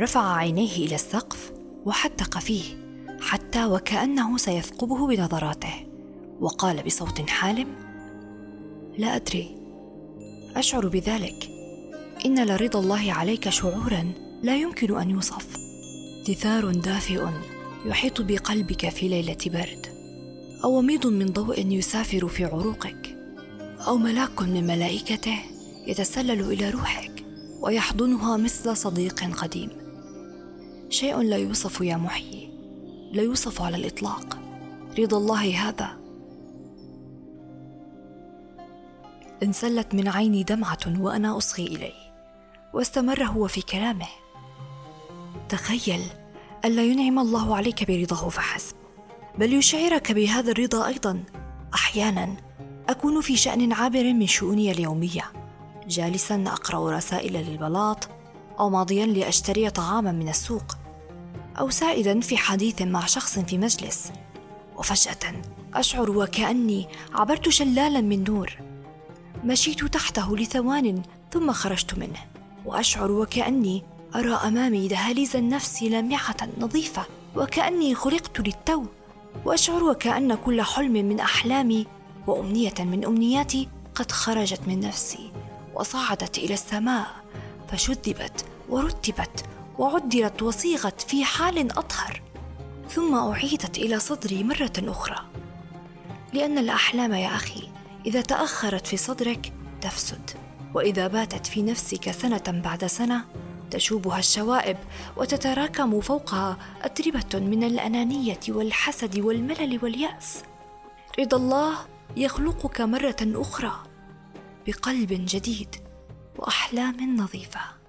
رفع عينيه إلى السقف وحتق فيه حتى وكأنه سيثقبه بنظراته وقال بصوت حالم لا أدري أشعر بذلك. إن لرضا الله عليك شعورا لا يمكن أن يوصف. دثار دافئ يحيط بقلبك في ليلة برد أو وميض من ضوء يسافر في عروقك أو ملاك من ملائكته يتسلل إلى روحك ويحضنها مثل صديق قديم. شيء لا يوصف يا محيي لا يوصف على الإطلاق. رضا الله هذا. انسلت من عيني دمعة وأنا أصغي إليه واستمر هو في كلامه. تخيل الا ينعم الله عليك برضاه فحسب بل يشعرك بهذا الرضا أيضا. أحيانا أكون في شأن عابر من شؤوني اليومية جالسا أقرأ رسائل للبلاط أو ماضيا لأشتري طعاما من السوق. أو سائدا في حديث مع شخص في مجلس. وفجأة أشعر وكأني عبرت شلالا من نور. مشيت تحته لثوان ثم خرجت منه. وأشعر وكأني أرى أمامي دهاليز النفس لامعة نظيفة. وكأني خلقت للتو. وأشعر وكأن كل حلم من أحلامي وأمنية من أمنياتي قد خرجت من نفسي. وصعدت إلى السماء فشذبت ورتبت وعدلت وصيغت في حال أطهر ثم أعيدت إلى صدري مرة أخرى. لأن الأحلام يا أخي إذا تأخرت في صدرك تفسد وإذا باتت في نفسك سنة بعد سنة تشوبها الشوائب وتتراكم فوقها أتربة من الأنانية والحسد والملل واليأس. رضا الله يخلقك مرة أخرى بقلب جديد وأحلام نظيفة.